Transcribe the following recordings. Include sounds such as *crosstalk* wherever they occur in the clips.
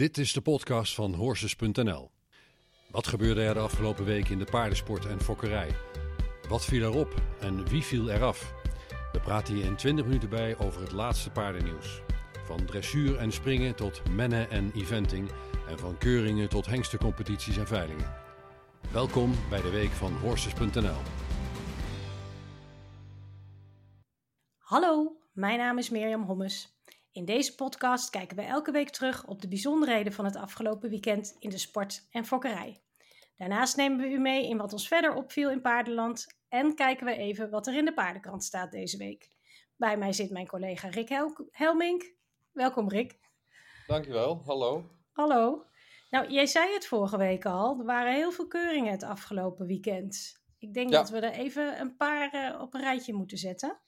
Dit is de podcast van Horses.nl. Wat gebeurde er de afgelopen week in de paardensport en fokkerij? Wat viel erop en wie viel eraf? We praten hier in 20 minuten bij over het laatste paardennieuws. Van dressuur en springen tot mennen en eventing en van keuringen tot hengstencompetities en veilingen. Welkom bij de week van Horses.nl. Hallo, mijn naam is Mirjam Hommes. In deze podcast kijken we elke week terug op de bijzonderheden van het afgelopen weekend in de sport en fokkerij. Daarnaast nemen we u mee in wat ons verder opviel in paardenland en kijken we even wat er in de paardenkrant staat deze week. Bij mij zit mijn collega Rick Hel Helmink. Welkom Rick. Dankjewel, hallo. Hallo. Nou, jij zei het vorige week al, er waren heel veel keuringen het afgelopen weekend. Ik denk Ja. dat we er even een paar eh, op een rijtje moeten zetten.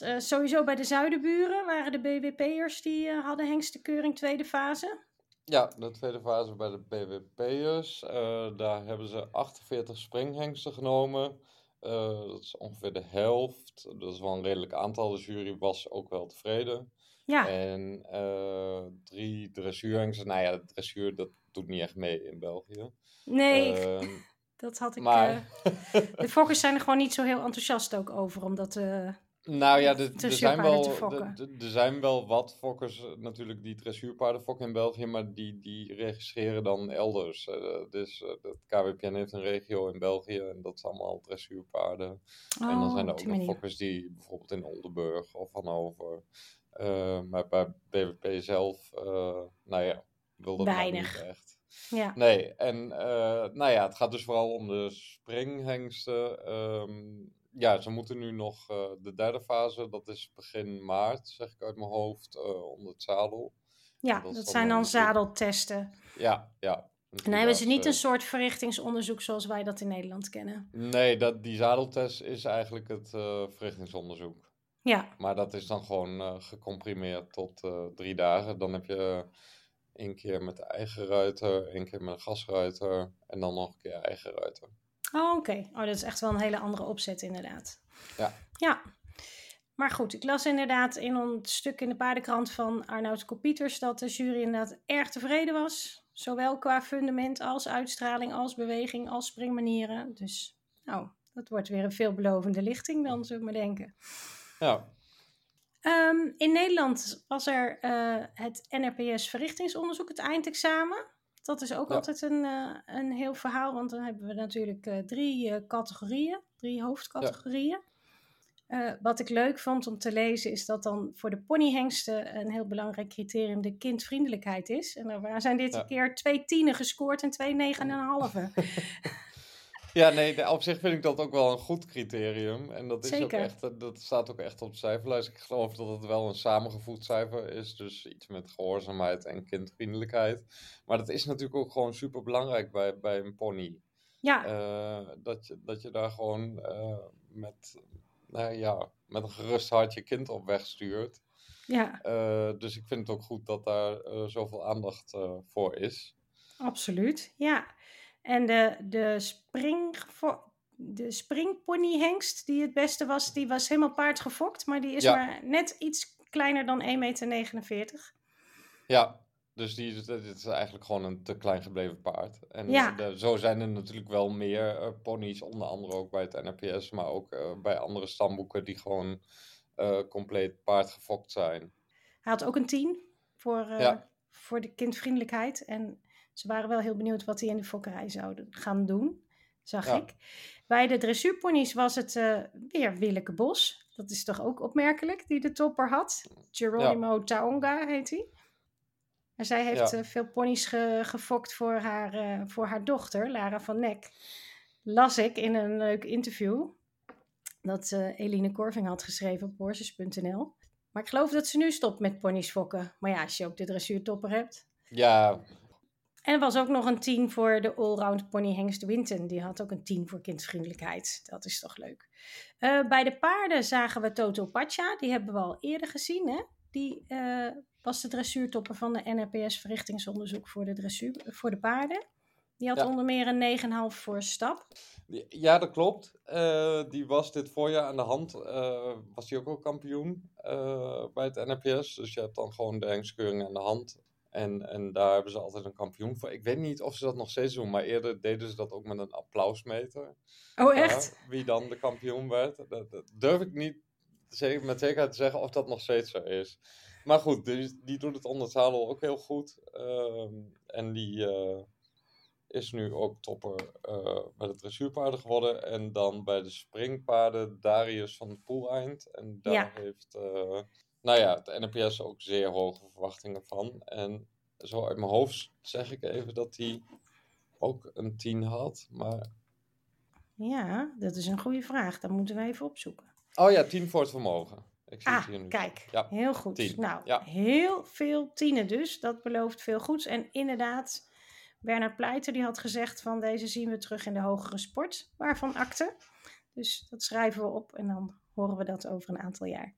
Eh, sowieso bij de Zuidenburen waren de BWP'ers die eh, hadden hengstenkeuring tweede fase. Ja, de tweede fase bij de BWP'ers. eh daar hebben ze 48 springhengsten genomen. Dat is ongeveer de helft. Dat is wel een redelijk aantal. De jury was ook wel tevreden. Ja, En drie dressuurhengsten. Nou ja, dressuur dat doet niet echt mee in België. nee, Ehm, *laughs* dat had ik. maar *laughs* de fokkers zijn er gewoon niet zo heel enthousiast ook over, omdat. Nou ja, er, zijn wel, er zijn wel wat fokkers eh, natuurlijk die dressuurpaarden fokken in België, maar die, die registreren dan elders. Eh, dus eh, het KWPN heeft een regio in België en dat zijn allemaal dressuurpaarden. en dan oh, zijn er ook nog fokkers die bijvoorbeeld in Oldenburg of Hannover. maar bij BWP zelf, nou ja, wil dat nou Weinig. niet echt. Ja. Nee, en nou ja, het gaat dus vooral om de springhengsten. Ehm, ja, ze moeten nu nog eh, de derde fase, dat is begin maart, zeg ik uit mijn hoofd, eh, onder het zadel. Ja, dat zijn dan zadeltesten. Ja, ja. En dan hebben ze niet een soort verrichtingsonderzoek zoals wij dat in Nederland kennen. eh, Nee, dat, die zadeltest is eigenlijk het verrichtingsonderzoek. Ja, Maar dat is dan gewoon gecomprimeerd tot drie dagen. Dan heb je één keer met de eigen ruiter, één keer met een gasruiter en dan nog een keer eigen ruiter. Oh, oké. Oh, dat is echt wel een hele andere opzet inderdaad. Ja. Ja. Maar goed, ik las inderdaad in een stuk in de paardenkrant van Arnoud Kopieters dat de jury inderdaad erg tevreden was. Zowel qua fundament als uitstraling, als beweging, als springmanieren. Dus nou, dat wordt weer een veelbelovende lichting dan, zullen we maar denken. Ja, Ehm, in Nederland was er eh, het NRPS verrichtingsonderzoek, het eindexamen. Dat is ook Ja. altijd een, eh, een heel verhaal, want dan hebben we natuurlijk eh, drie eh, categorieën, drie hoofdcategorieën. Wat ik leuk vond om te lezen is dat dan voor de ponyhengsten een heel belangrijk criterium de kindvriendelijkheid is. En er zijn dit Ja. keer twee tienen gescoord en twee negen en een halve. *laughs* Ja, nee, op zich vind ik dat ook wel een goed criterium. En dat, is ook echt, eh, dat staat ook echt op de cijferlijst. Ik geloof dat het wel een samengevoegd cijfer is. Dus iets met gehoorzaamheid en kindvriendelijkheid. Maar dat is natuurlijk ook gewoon super belangrijk bij, bij een pony. Ja, Eh, dat, je, dat je daar gewoon eh, met, nou ja, met een gerust hart je kind op weg stuurt. ja, dus ik vind het ook goed dat daar zoveel aandacht voor is. Absoluut, ja. En de, de, spring, de springponyhengst die het beste was, die was helemaal paardgefokt, maar die is Ja. maar net iets kleiner dan 1,49 meter. Ja, dus die, dit is eigenlijk gewoon een te klein gebleven paard. En Ja. de- zo zijn er natuurlijk wel meer eh, ponies, onder andere ook bij het NRPS, maar ook eh, bij andere stamboeken die gewoon eh, compleet paardgefokt zijn. Hij had ook een 10 voor, eh, Ja. voor de kindvriendelijkheid. En ze waren wel heel benieuwd wat hij in de fokkerij zouden gaan doen, zag Ja. ik. Bij de dressuurponies was het eh, weer Willeke Bos. Dat is toch ook opmerkelijk, die de topper had. Geronimo Taonga heet hij. En zij heeft Ja. eh, veel ponies ge- gefokt voor haar, eh, voor haar dochter, Lara van Nek. Las ik in een leuk interview dat Eline Korving had geschreven op horses.nl. Maar ik geloof dat ze nu stopt met ponies fokken. Maar ja, als je ook de dressuurtopper hebt. Ja, En er was ook nog een 10 voor de allround pony Hengst Winton. Die had ook een 10 voor kindvriendelijkheid. Dat is toch leuk. Eh, bij de paarden zagen we Toto Pacha. Die hebben we al eerder gezien. Hè? Die eh, was de dressuurtopper van de NRPS verrichtingsonderzoek voor de, dressuur, voor de paarden. Die had Ja. onder meer een 9,5 voor stap. ja dat klopt. Eh, die was dit voorjaar aan de hand. was die ook al kampioen bij het NRPS. Dus je hebt dan gewoon de hengstkeuring aan de hand. En, en daar hebben ze altijd een kampioen voor. Ik weet niet of ze dat nog steeds doen, maar eerder deden ze dat ook met een applausmeter. Oh, echt? Ja, wie dan de kampioen werd. Dat, dat durf ik niet zeker, met zekerheid te zeggen of dat nog steeds zo is. Maar goed, die, die doet het onder het zadel ook heel goed. Ehm, en die uh, is nu ook topper uh, bij de dressuurpaarden geworden. En dan bij de springpaarden Darius van de Poeleind. En daar Ja. heeft, uh, nou ja, het NPS ook zeer hoge verwachtingen van. En zo uit mijn hoofd zeg ik even dat hij ook een 10 had. Maar, Ja, dat is een goede vraag. Dat moeten we even opzoeken. oh ja, 10 voor het vermogen. Ik zie het Ah, hier nu. kijk. Ja, Heel goed. tien. Nou, Ja. heel veel tienen dus. Dat belooft veel goeds. En inderdaad, Bernard Pleiter die had gezegd van deze zien we terug in de hogere sport. Waarvan akte. Dus dat schrijven we op en dan horen we dat over een aantal jaar.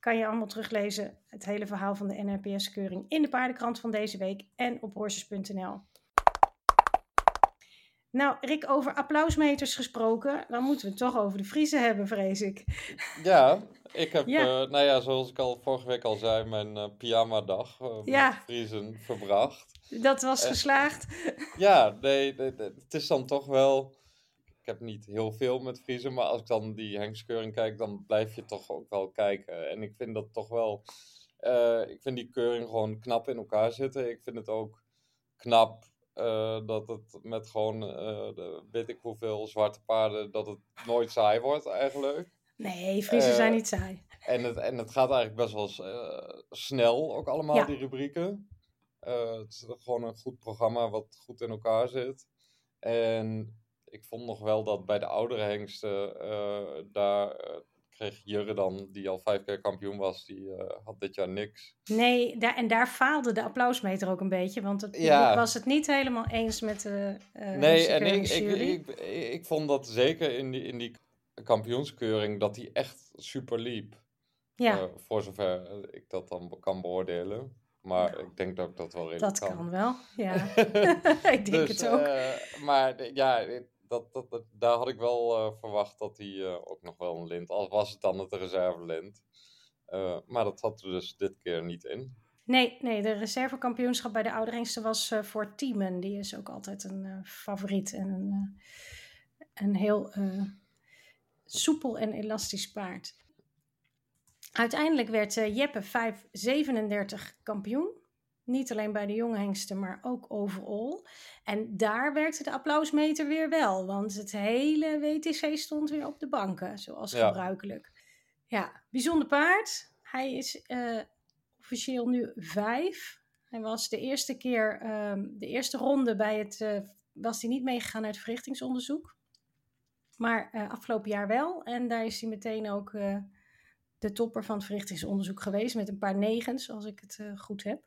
Kan je allemaal teruglezen, het hele verhaal van de NRPS-keuring in de paardenkrant van deze week en op horses.nl. Nou, Rick, over applausmeters gesproken, dan moeten we het toch over de Friese hebben, vrees ik. Ja, ik heb, Ja. eh, nou ja, zoals ik al vorige week al zei, mijn eh pyjama-dag Ja. met Friesen verbracht. Dat was geslaagd. Ja, nee, nee, nee, het is dan toch wel. Ik heb niet heel veel met Friesen, maar als ik dan die Henkskeuring kijk, dan blijf je toch ook wel kijken. En ik vind dat toch wel. eh, ik vind die keuring gewoon knap in elkaar zitten. Ik vind het ook knap eh, dat het met gewoon, eh, de, weet ik hoeveel zwarte paarden, dat het nooit saai wordt eigenlijk. Nee, Friesen Eh, zijn niet saai. En het, en het gaat eigenlijk best wel snel, ook allemaal, Ja. die rubrieken. Het is gewoon een goed programma wat goed in elkaar zit. En ik vond nog wel dat bij de oudere hengsten, eh, daar eh, kreeg Jurre dan, die al vijf keer kampioen was, die eh, had dit jaar niks. Nee, daar, en daar faalde de applausmeter ook een beetje. Want het Ja. was het niet helemaal eens met de uh, nee, en ik, ik, ik, ik vond dat zeker in die, in die kampioenskeuring, dat die echt super liep. ja, voor zover ik dat dan kan beoordelen. Maar Nou, ik denk dat ik dat wel redelijk dat kan. kan wel. Ja, *laughs* *laughs* ik denk Dus, het ook. maar ja, dat, dat, dat, daar had ik wel eh, verwacht dat hij eh, ook nog wel een lint, al was het dan het reservelint. Eh, maar dat had er dus dit keer niet in. Nee, nee, de reservekampioenschap bij de ouderhengsten was eh, voor Tiemen. Die is ook altijd een favoriet en een, heel soepel en elastisch paard. Uiteindelijk werd Jeppe 537 kampioen. Niet alleen bij de jonge hengsten, maar ook overall. En daar werkte de applausmeter weer wel, want het hele WTC stond weer op de banken, zoals Ja. gebruikelijk. Ja, bijzonder paard. Hij is eh, officieel nu vijf. Hij was de eerste keer, ehm, de eerste ronde bij het, eh, was hij niet meegegaan naar het verrichtingsonderzoek. Maar eh, afgelopen jaar wel. En daar is hij meteen ook de topper van het verrichtingsonderzoek geweest. Met een paar negens, als ik het goed heb.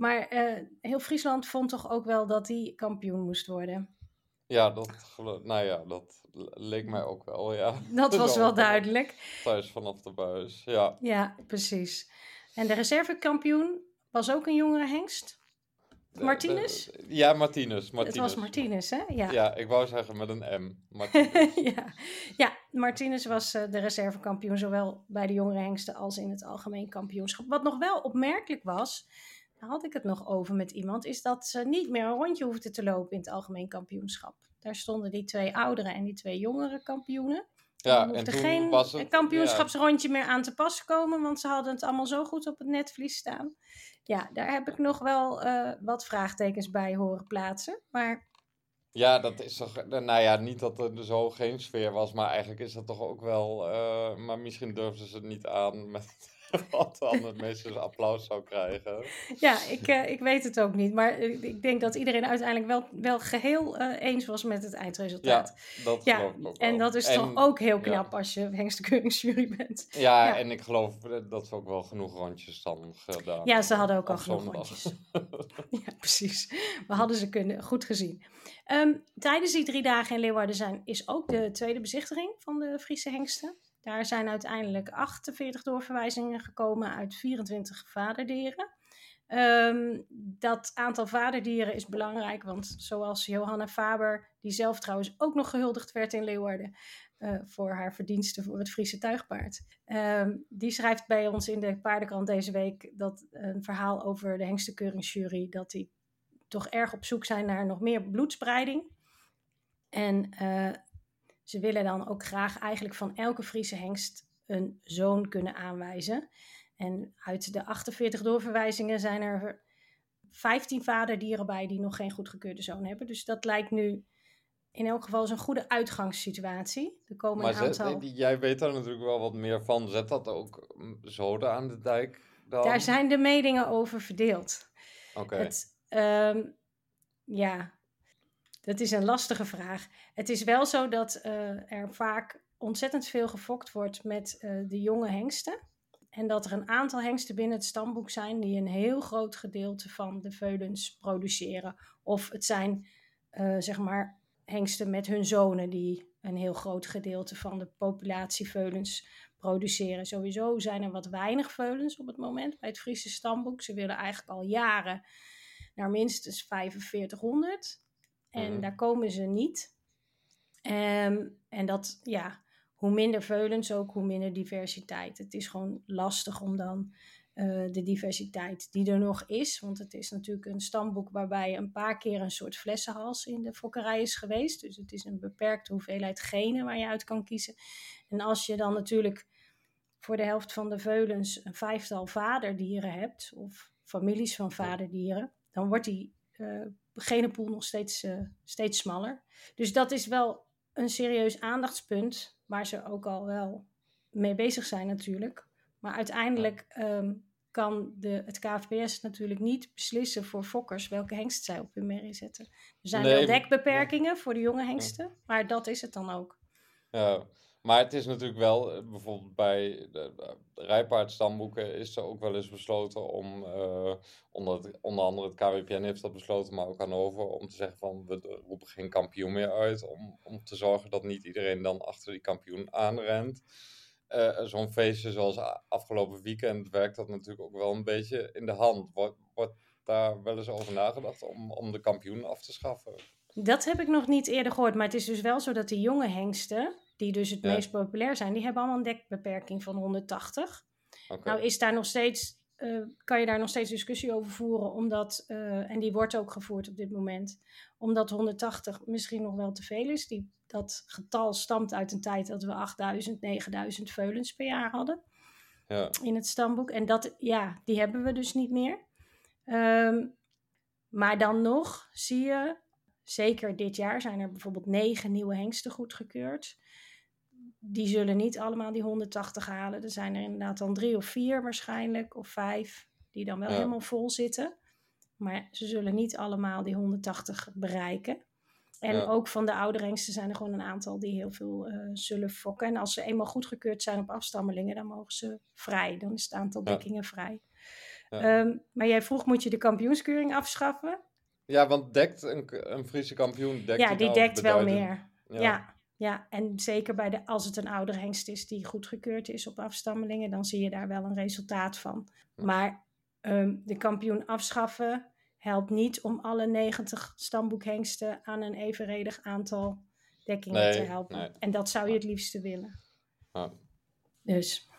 Maar eh, heel Friesland vond toch ook wel dat hij kampioen moest worden. Ja, dat, nou ja, dat leek mij ook wel, ja. *laughs* Dat was *laughs* wel duidelijk. Thuis vanaf de buis, ja. Ja, precies. En de reservekampioen was ook een jongere hengst. Martinez? ja, Martinez. Martinez. Het was Martinez, hè? Ja. Ja, ik wou zeggen met een M. *laughs* Martinez. ja. ja, Martinez was eh, de reservekampioen, zowel bij de jongere hengsten als in het algemeen kampioenschap. Wat nog wel opmerkelijk was, daar had ik het nog over met iemand, is dat ze niet meer een rondje hoefden te lopen in het algemeen kampioenschap. Daar stonden die twee oudere en die twee jongere kampioenen. Ja, er en hoefde toen geen was het... kampioenschapsrondje meer aan te pas komen, want ze hadden het allemaal zo goed op het netvlies staan. Ja, daar heb ik nog wel eh, wat vraagtekens bij horen plaatsen. Maar Ja, dat is toch. Nou ja, niet dat er zo geen sfeer was, maar eigenlijk is dat toch ook wel. eh, maar misschien durfden ze het niet aan met *laughs* wat dan het meeste applaus zou krijgen. Ja, ik, eh, ik weet het ook niet. Maar ik denk dat iedereen uiteindelijk wel, wel geheel eh, eens was met het Ja, eindresultaat. dat Ja, geloof ik ook en wel. dat is En- toch ook heel ja. knap als je hengstekeuringsjury bent. Ja, ja. en ik geloof dat ze ook wel genoeg rondjes dan gedaan Ja, ze hadden ook al genoeg zondag. rondjes. *laughs* Ja, precies. We hadden ze kunnen, goed gezien. Ehm, tijdens die drie dagen in Leeuwarden zijn, is ook de tweede bezichtiging van de Friese hengsten. Daar zijn uiteindelijk 48 doorverwijzingen gekomen uit 24 vaderdieren. Ehm, dat aantal vaderdieren is belangrijk, want zoals Johanna Faber, die zelf trouwens ook nog gehuldigd werd in Leeuwarden, eh, voor haar verdiensten voor het Friese tuigpaard. Ehm, die schrijft bij ons in de paardenkrant deze week dat een verhaal over de hengstenkeuringsjury, dat die toch erg op zoek zijn naar nog meer bloedspreiding. En uh, ze willen dan ook graag eigenlijk van elke Friese hengst een zoon kunnen aanwijzen. En uit de 48 doorverwijzingen zijn er 15 vaderdieren bij die nog geen goedgekeurde zoon hebben. Dus dat lijkt nu in elk geval als een goede uitgangssituatie. Er komen maar een aantal... zet, jij weet daar natuurlijk wel wat meer van. Zet dat ook zoden aan de dijk dan? Daar zijn de meningen over verdeeld. Oké. Um, ja, dat is een lastige vraag. Het is wel zo dat uh, er vaak ontzettend veel gefokt wordt met uh, de jonge hengsten. En dat er een aantal hengsten binnen het stamboek zijn die een heel groot gedeelte van de veulens produceren. Of het zijn, uh, zeg maar, hengsten met hun zonen die een heel groot gedeelte van de populatie veulens produceren. Sowieso zijn er wat weinig veulens op het moment bij het Friese stamboek. Ze willen eigenlijk al jaren naar minstens 4500. En mm. daar komen ze niet. Um, en dat, ja, hoe minder veulens ook, hoe minder diversiteit. Het is gewoon lastig om dan uh, de diversiteit die er nog is. Want het is natuurlijk een stamboek waarbij een paar keer een soort flessenhals in de fokkerij is geweest. Dus het is een beperkte hoeveelheid genen waar je uit kan kiezen. En als je dan natuurlijk voor de helft van de veulens een vijftal vaderdieren hebt, of families van vaderdieren, dan wordt die uh, genenpool nog steeds, uh, steeds smaller. Dus dat is wel een serieus aandachtspunt waar ze ook al wel mee bezig zijn natuurlijk. Maar uiteindelijk um, kan de, het KVPS natuurlijk niet beslissen voor fokkers welke hengst zij op hun merrie zetten. Er zijn nee, wel dekbeperkingen voor de jonge hengsten, maar dat is het dan ook. Ja, maar het is natuurlijk wel, eh, bijvoorbeeld bij de, rijpaardstamboeken is er ook wel eens besloten om, uh, onder, onder andere het KWPN heeft dat besloten, maar ook Hannover, om te zeggen van we roepen geen kampioen meer uit, om, om te zorgen dat niet iedereen dan achter die kampioen aanrent. Uh, Zo'n feestje zoals afgelopen weekend werkt dat natuurlijk ook wel een beetje in de hand. Wordt, wordt daar wel eens over nagedacht om, om de kampioen af te schaffen? Dat heb ik nog niet eerder gehoord, maar het is dus wel zo dat de jonge hengsten, die dus het meest populair zijn, die hebben allemaal een dekbeperking van 180. Okay. Nou is daar nog steeds, uh, kan je daar nog steeds discussie over voeren, omdat, uh, en die wordt ook gevoerd op dit moment, omdat 180 misschien nog wel te veel is. Die, dat getal stamt uit een tijd dat we 8000, 9000 veulens per jaar hadden ja. in het stamboek. En dat, ja, die hebben we dus niet meer. Um, maar dan nog zie je, zeker dit jaar zijn er bijvoorbeeld negen nieuwe hengsten goedgekeurd die zullen niet allemaal die 180 halen. Er zijn er inderdaad dan drie of vier waarschijnlijk, of vijf, die dan wel ja. helemaal vol zitten. Maar ze zullen niet allemaal die 180 bereiken. En ja. ook van de oude hengsten zijn er gewoon een aantal die heel veel uh, zullen fokken. En als ze eenmaal goedgekeurd zijn op afstammelingen, dan mogen ze vrij. Dan is het aantal dekkingen vrij. Um, maar jij vroeg, moet je de kampioenskeuring afschaffen? Ja, want dekt een, een Friese kampioen... Dekt ja, die nou dekt wel meer. ja. Ja, en zeker bij de, als het een oudere hengst is die goedgekeurd is op afstammelingen, dan zie je daar wel een resultaat van. Maar um, de kampioen afschaffen helpt niet om alle 90 stamboekhengsten aan een evenredig aantal dekkingen nee, te helpen. Nee. En dat zou je het liefste willen. Ja. Dus.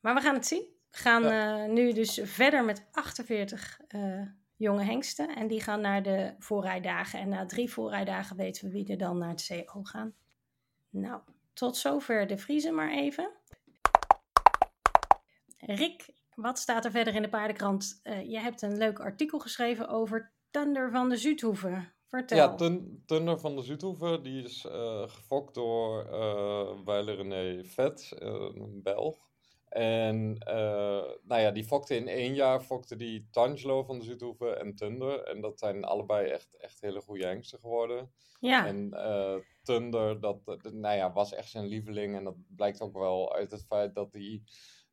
Maar we gaan het zien. We gaan ja. uh, nu dus verder met 48 uh, jonge hengsten. En die gaan naar de voorrijdagen. En na drie voorrijdagen weten we wie er dan naar het CO gaan. Nou, tot zover de vriezen maar even. Rick, wat staat er verder in de paardenkrant? Uh, je hebt een leuk artikel geschreven over Thunder van de Zuidhoeven. Vertel. Ja, Tun Thunder van de Zuidhoeven, die is uh, gefokt door uh, Weiler René Vet, een Belg. En nou ja, die fokte in één jaar, fokte die Tangelo van de Zuidhoeven en Thunder. En dat zijn allebei echt, echt hele goede hengsten geworden. Ja. En Thunder, dat, dat, nou ja, was echt zijn lieveling. En dat blijkt ook wel uit het feit dat hij,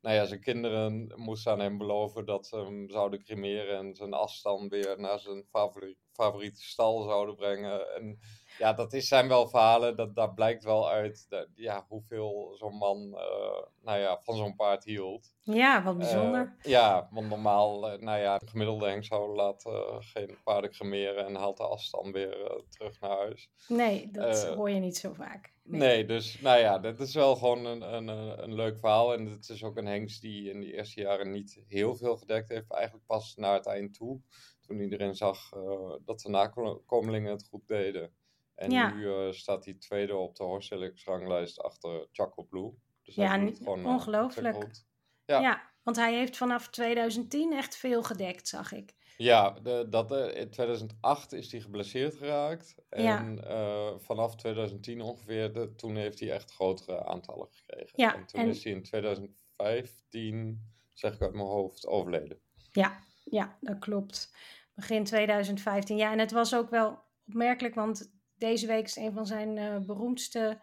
nou ja, zijn kinderen moesten aan hem beloven dat ze hem zouden cremeren en zijn as dan weer naar zijn favori favoriete stal zouden brengen. En ja, dat is, zijn wel verhalen, dat, daar blijkt wel uit dat, ja, hoeveel zo'n man uh, nou ja, van zo'n paard hield. Ja, wat bijzonder. Uh, ja, want normaal, nou ja, de gemiddelde hengshouder laat geen paarden cremeren en haalt de afstand weer terug naar huis. Nee, dat hoor je niet zo vaak. Nee. dus nou ja, dat is wel gewoon een, een, een leuk verhaal. En het is ook een hengst die in de eerste jaren niet heel veel gedekt heeft. Eigenlijk pas naar het eind toe. Toen iedereen zag uh, dat de nakomelingen het goed deden. En nu uh, staat hij tweede op de Horselix ranglijst achter Chaco Blue. Dus ja, gewoon, uh, ongelooflijk. Ja. ja, want hij heeft vanaf 2010 echt veel gedekt, zag ik. Ja, de, dat, uh, in 2008 is hij geblesseerd geraakt. En ja. vanaf 2010 ongeveer, de, toen heeft hij echt grotere aantallen gekregen. Ja, en toen is hij in 2015, zeg ik uit mijn hoofd, overleden. Ja, ja, dat klopt. Begin 2015. Ja, en het was ook wel opmerkelijk, want deze week is een van zijn uh, beroemdste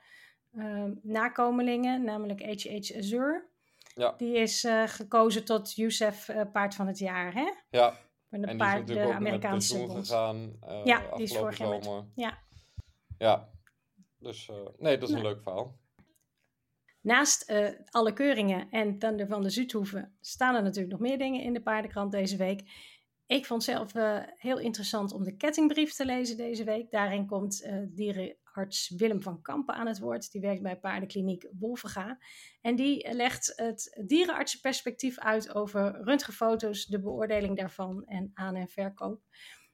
uh, nakomelingen, namelijk H.H. Azur. Ja. Die is uh, gekozen tot Youssef Paard van het Jaar, hè? Ja. De, en paard, die is de Amerikaanse met gegaan. ja, die is vorig jaar met, Ja. Ja. Dus nee, dat is een nou. leuk verhaal. Naast alle keuringen en Thunder van de Zuidhoeven staan er natuurlijk nog meer dingen in de paardenkrant deze week. Ik vond zelf uh, heel interessant om de kettingbrief te lezen deze week. Daarin komt uh, dierenarts Willem van Kampen aan het woord. Die werkt bij paardenkliniek Wolvenga. En die legt het dierenartsenperspectief uit over röntgenfoto's, de beoordeling daarvan en aan- en verkoop.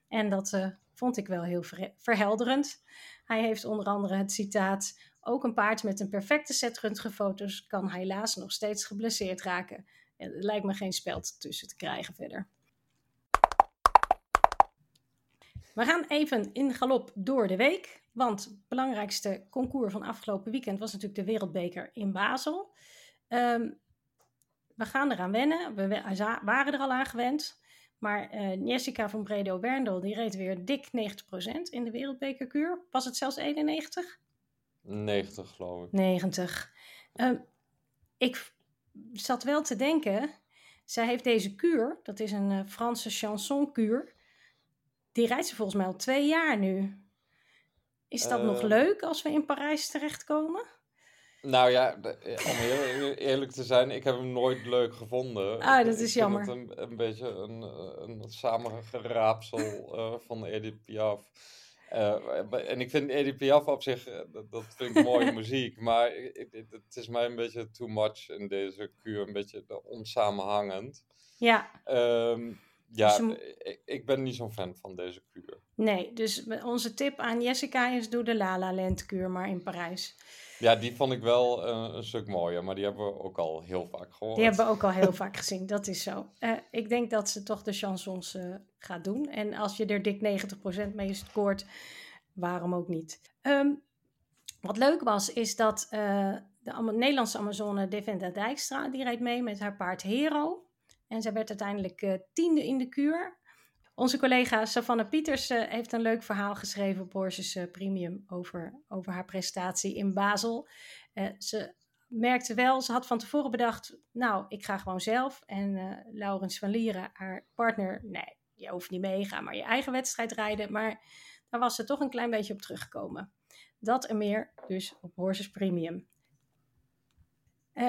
En dat uh, vond ik wel heel ver verhelderend. Hij heeft onder andere het citaat: Ook een paard met een perfecte set röntgenfoto's kan helaas nog steeds geblesseerd raken. Er lijkt me geen speld tussen te krijgen verder. We gaan even in galop door de week. Want het belangrijkste concours van afgelopen weekend was natuurlijk de Wereldbeker in Basel. Um, we gaan eraan wennen. We waren er al aan gewend. Maar uh, Jessica van Bredo Werndel die reed weer dik 90% in de Wereldbekerkuur. Was het zelfs 91? 90 geloof ik. 90. Um, ik zat wel te denken. Zij heeft deze kuur, dat is een uh, Franse chansonkuur die rijdt ze volgens mij al twee jaar nu. Is dat nog ehm. leuk als we in Parijs terechtkomen? Nou ja, eh, om heel eerlijk te zijn, ik heb hem nooit leuk gevonden. Ah, dat is jammer. Het een, een beetje een, een samengeraapsel uh, van Edith Piaf. Uh, en ik vind Edith Piaf op zich, dat, dat vind ik mooie *laughs* muziek. Maar het is mij een beetje too much in deze kuur. Een beetje onsamenhangend. Ja. Um, ja, dus ik, ik, ben niet zo'n fan van deze kuur. Nee, dus onze tip aan Jessica is doe de La La Land kuur maar in Parijs. Ja, die vond ik wel uh, een stuk mooier, maar die hebben we ook al heel vaak gehoord. Die hebben we ook al heel vaak gezien, dat is zo. Uh, ik denk dat ze toch de chansons uh, gaat doen. En als je er dik 90% mee scoort, waarom ook niet? Um, wat leuk was, is dat de Nederlandse Amazone Devenda Dijkstra, die reed mee met haar paard Hero. En zij werd uiteindelijk uh, tiende in de kuur. Onze collega Savannah Pieters uh, heeft een leuk verhaal geschreven op Horses uh, Premium over, over haar prestatie in Basel. ze merkte wel, ze had van tevoren bedacht, nou, ik ga gewoon zelf. En Laurens van Lieren, haar partner, nee, je hoeft niet mee, ga maar je eigen wedstrijd rijden. Maar daar was ze toch een klein beetje op teruggekomen. Dat en meer dus op Horses Premium.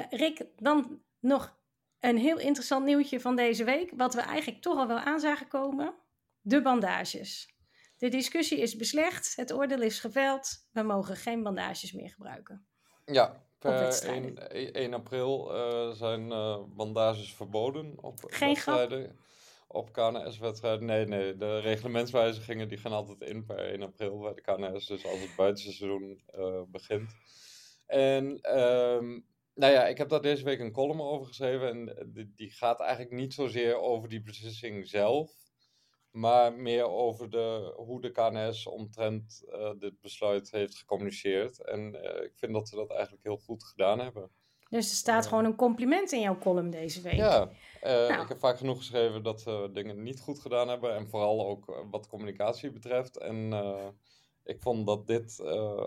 Rick, dan nog een heel interessant nieuwtje van deze week, wat we eigenlijk toch al wel aan zagen komen: de bandages. De discussie is beslecht, het oordeel is geveld, we mogen geen bandages meer gebruiken. Ja, per 1, 1 april uh, zijn uh, bandages verboden op geen wedstrijden. Grap. Op KNS-wedstrijden. Nee, nee, de reglementswijzigingen die gaan altijd in per 1 april bij de KNS, dus als het buitenseizoen uh, begint. En um, nou ja, ik heb daar deze week een column over geschreven. En eh, die, die gaat eigenlijk niet zozeer over die beslissing zelf. Maar meer over de, hoe de KNS omtrent uh, dit besluit heeft gecommuniceerd. En uh, ik vind dat ze dat eigenlijk heel goed gedaan hebben. Dus er staat gewoon een compliment in jouw column deze week. Ja, nou. ik heb vaak genoeg geschreven dat ze dingen niet goed gedaan hebben. En vooral ook wat communicatie betreft. En ik vond dat dit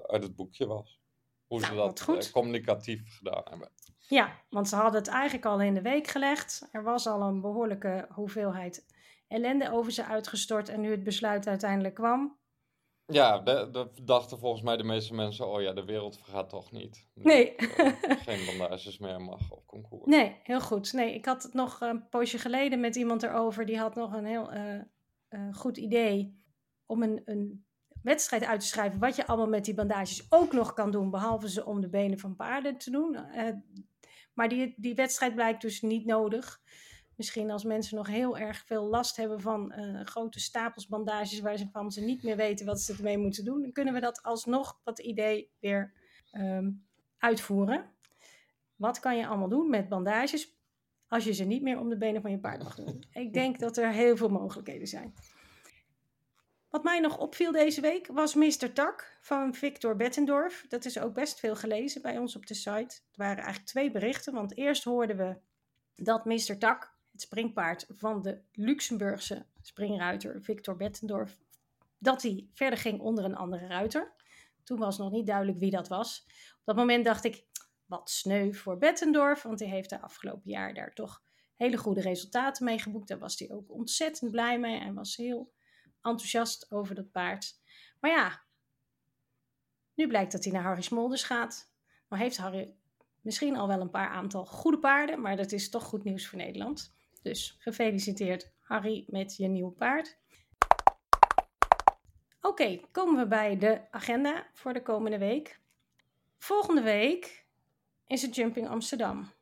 uit het boekje was hoe ze nou, dat uh, communicatief gedaan hebben. Ja, want ze hadden het eigenlijk al in de week gelegd. Er was al een behoorlijke hoeveelheid ellende over ze uitgestort. En nu het besluit uiteindelijk kwam, Ja, de dachten volgens mij de meeste mensen, oh ja, de wereld vergaat toch niet. Nee. eh, *laughs* geen bandages meer mag op concours. Nee, heel goed. Nee, ik had het nog een poosje geleden met iemand erover. Die had nog een heel eh, eh, goed idee om een, een wedstrijd uit te schrijven. Wat je allemaal met die bandages ook nog kan doen. Behalve ze om de benen van paarden te doen. Eh, maar die, die wedstrijd blijkt dus niet nodig. Misschien als mensen nog heel erg veel last hebben van eh, grote stapels bandages. Waar ze van ze niet meer weten wat ze ermee moeten doen. Dan kunnen we dat alsnog, dat idee, weer ehm, uitvoeren. Wat kan je allemaal doen met bandages als je ze niet meer om de benen van je paard mag doen? Ik denk dat er heel veel mogelijkheden zijn. Wat mij nog opviel deze week was Mr. Tak van Victor Bettendorf. Dat is ook best veel gelezen bij ons op de site. Het waren eigenlijk twee berichten, want eerst hoorden we dat Mr. Tak, het springpaard van de Luxemburgse springruiter Victor Bettendorf, dat hij verder ging onder een andere ruiter. Toen was nog niet duidelijk wie dat was. Op dat moment dacht ik, wat sneu voor Bettendorf, want hij heeft de afgelopen jaar daar toch hele goede resultaten mee geboekt. Daar was hij ook ontzettend blij mee en was heel enthousiast over dat paard. Maar ja, nu blijkt dat hij naar Harry Smolders gaat. Maar heeft Harry misschien al wel een paar aantal goede paarden, maar dat is toch goed nieuws voor Nederland. Dus gefeliciteerd Harry met je nieuwe paard. Oké, komen we bij de agenda voor de komende week. Volgende week is het Jumping Amsterdam.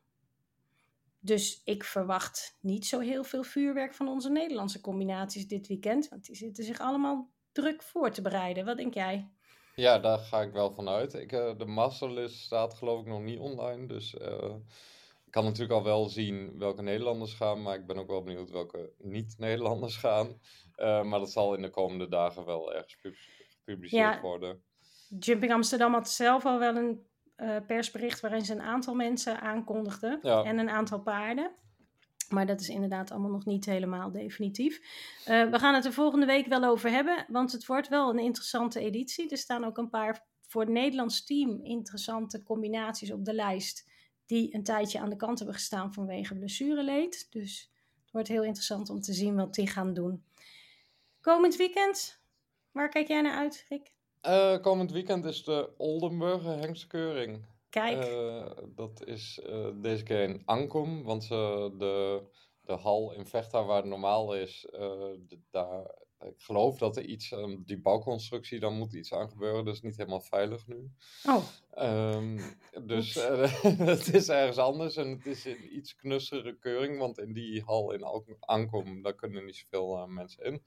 Dus ik verwacht niet zo heel veel vuurwerk van onze Nederlandse combinaties dit weekend. Want die zitten zich allemaal druk voor te bereiden. Wat denk jij? Ja, daar ga ik wel van uit. Ik, eh, de masterlist staat geloof ik nog niet online. Dus eh, ik kan natuurlijk al wel zien welke Nederlanders gaan. Maar ik ben ook wel benieuwd welke niet-Nederlanders gaan. Eh, maar dat zal in de komende dagen wel ergens pub- gepubliceerd Ja. worden. Jumping Amsterdam had zelf al wel een eh, persbericht waarin ze een aantal mensen aankondigden. Ja. En een aantal paarden. Maar dat is inderdaad allemaal nog niet helemaal definitief. Eh, we gaan het er volgende week wel over hebben, want het wordt wel een interessante editie. Er staan ook een paar voor het Nederlands team interessante combinaties op de lijst. Die een tijdje aan de kant hebben gestaan vanwege blessureleed. Dus het wordt heel interessant om te zien wat die gaan doen. Komend weekend, waar kijk jij naar uit, Rick? Eh, komend weekend is de Oldenburger Hengstekeuring. Kijk, Eh, dat is eh, deze keer in Ankom, want de, de hal in Vechta waar het normaal is, de- daar, ik geloof dat er iets, eh, die bouwconstructie, dan moet iets aan gebeuren, dus niet helemaal veilig nu. oh, Ehm, *laughs* dus *laughs* het is ergens anders en het is een iets knussere keuring, want in die hal in Ankom, daar kunnen niet zoveel mensen in.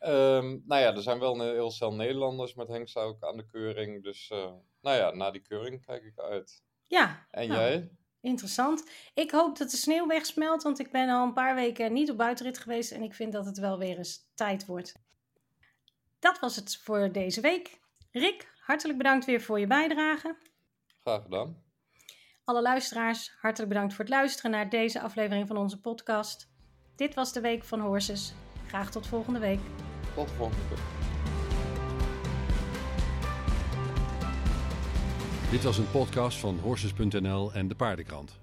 Ehm, nou ja, er zijn wel een heel stel Nederlanders met Hengst ook aan de keuring, dus eh, nou ja, na die keuring kijk ik uit. ja. En nou, jij? Interessant. Ik hoop dat de sneeuw wegsmelt, want ik ben al een paar weken niet op buitenrit geweest en ik vind dat het wel weer eens tijd wordt. Dat was het voor deze week. Rick, hartelijk bedankt weer voor je bijdrage. Graag gedaan. Alle luisteraars, hartelijk bedankt voor het luisteren naar deze aflevering van onze podcast. Dit was de Week van Horses. Graag tot volgende week. Dit was een podcast van Horses.nl en de Paardenkrant.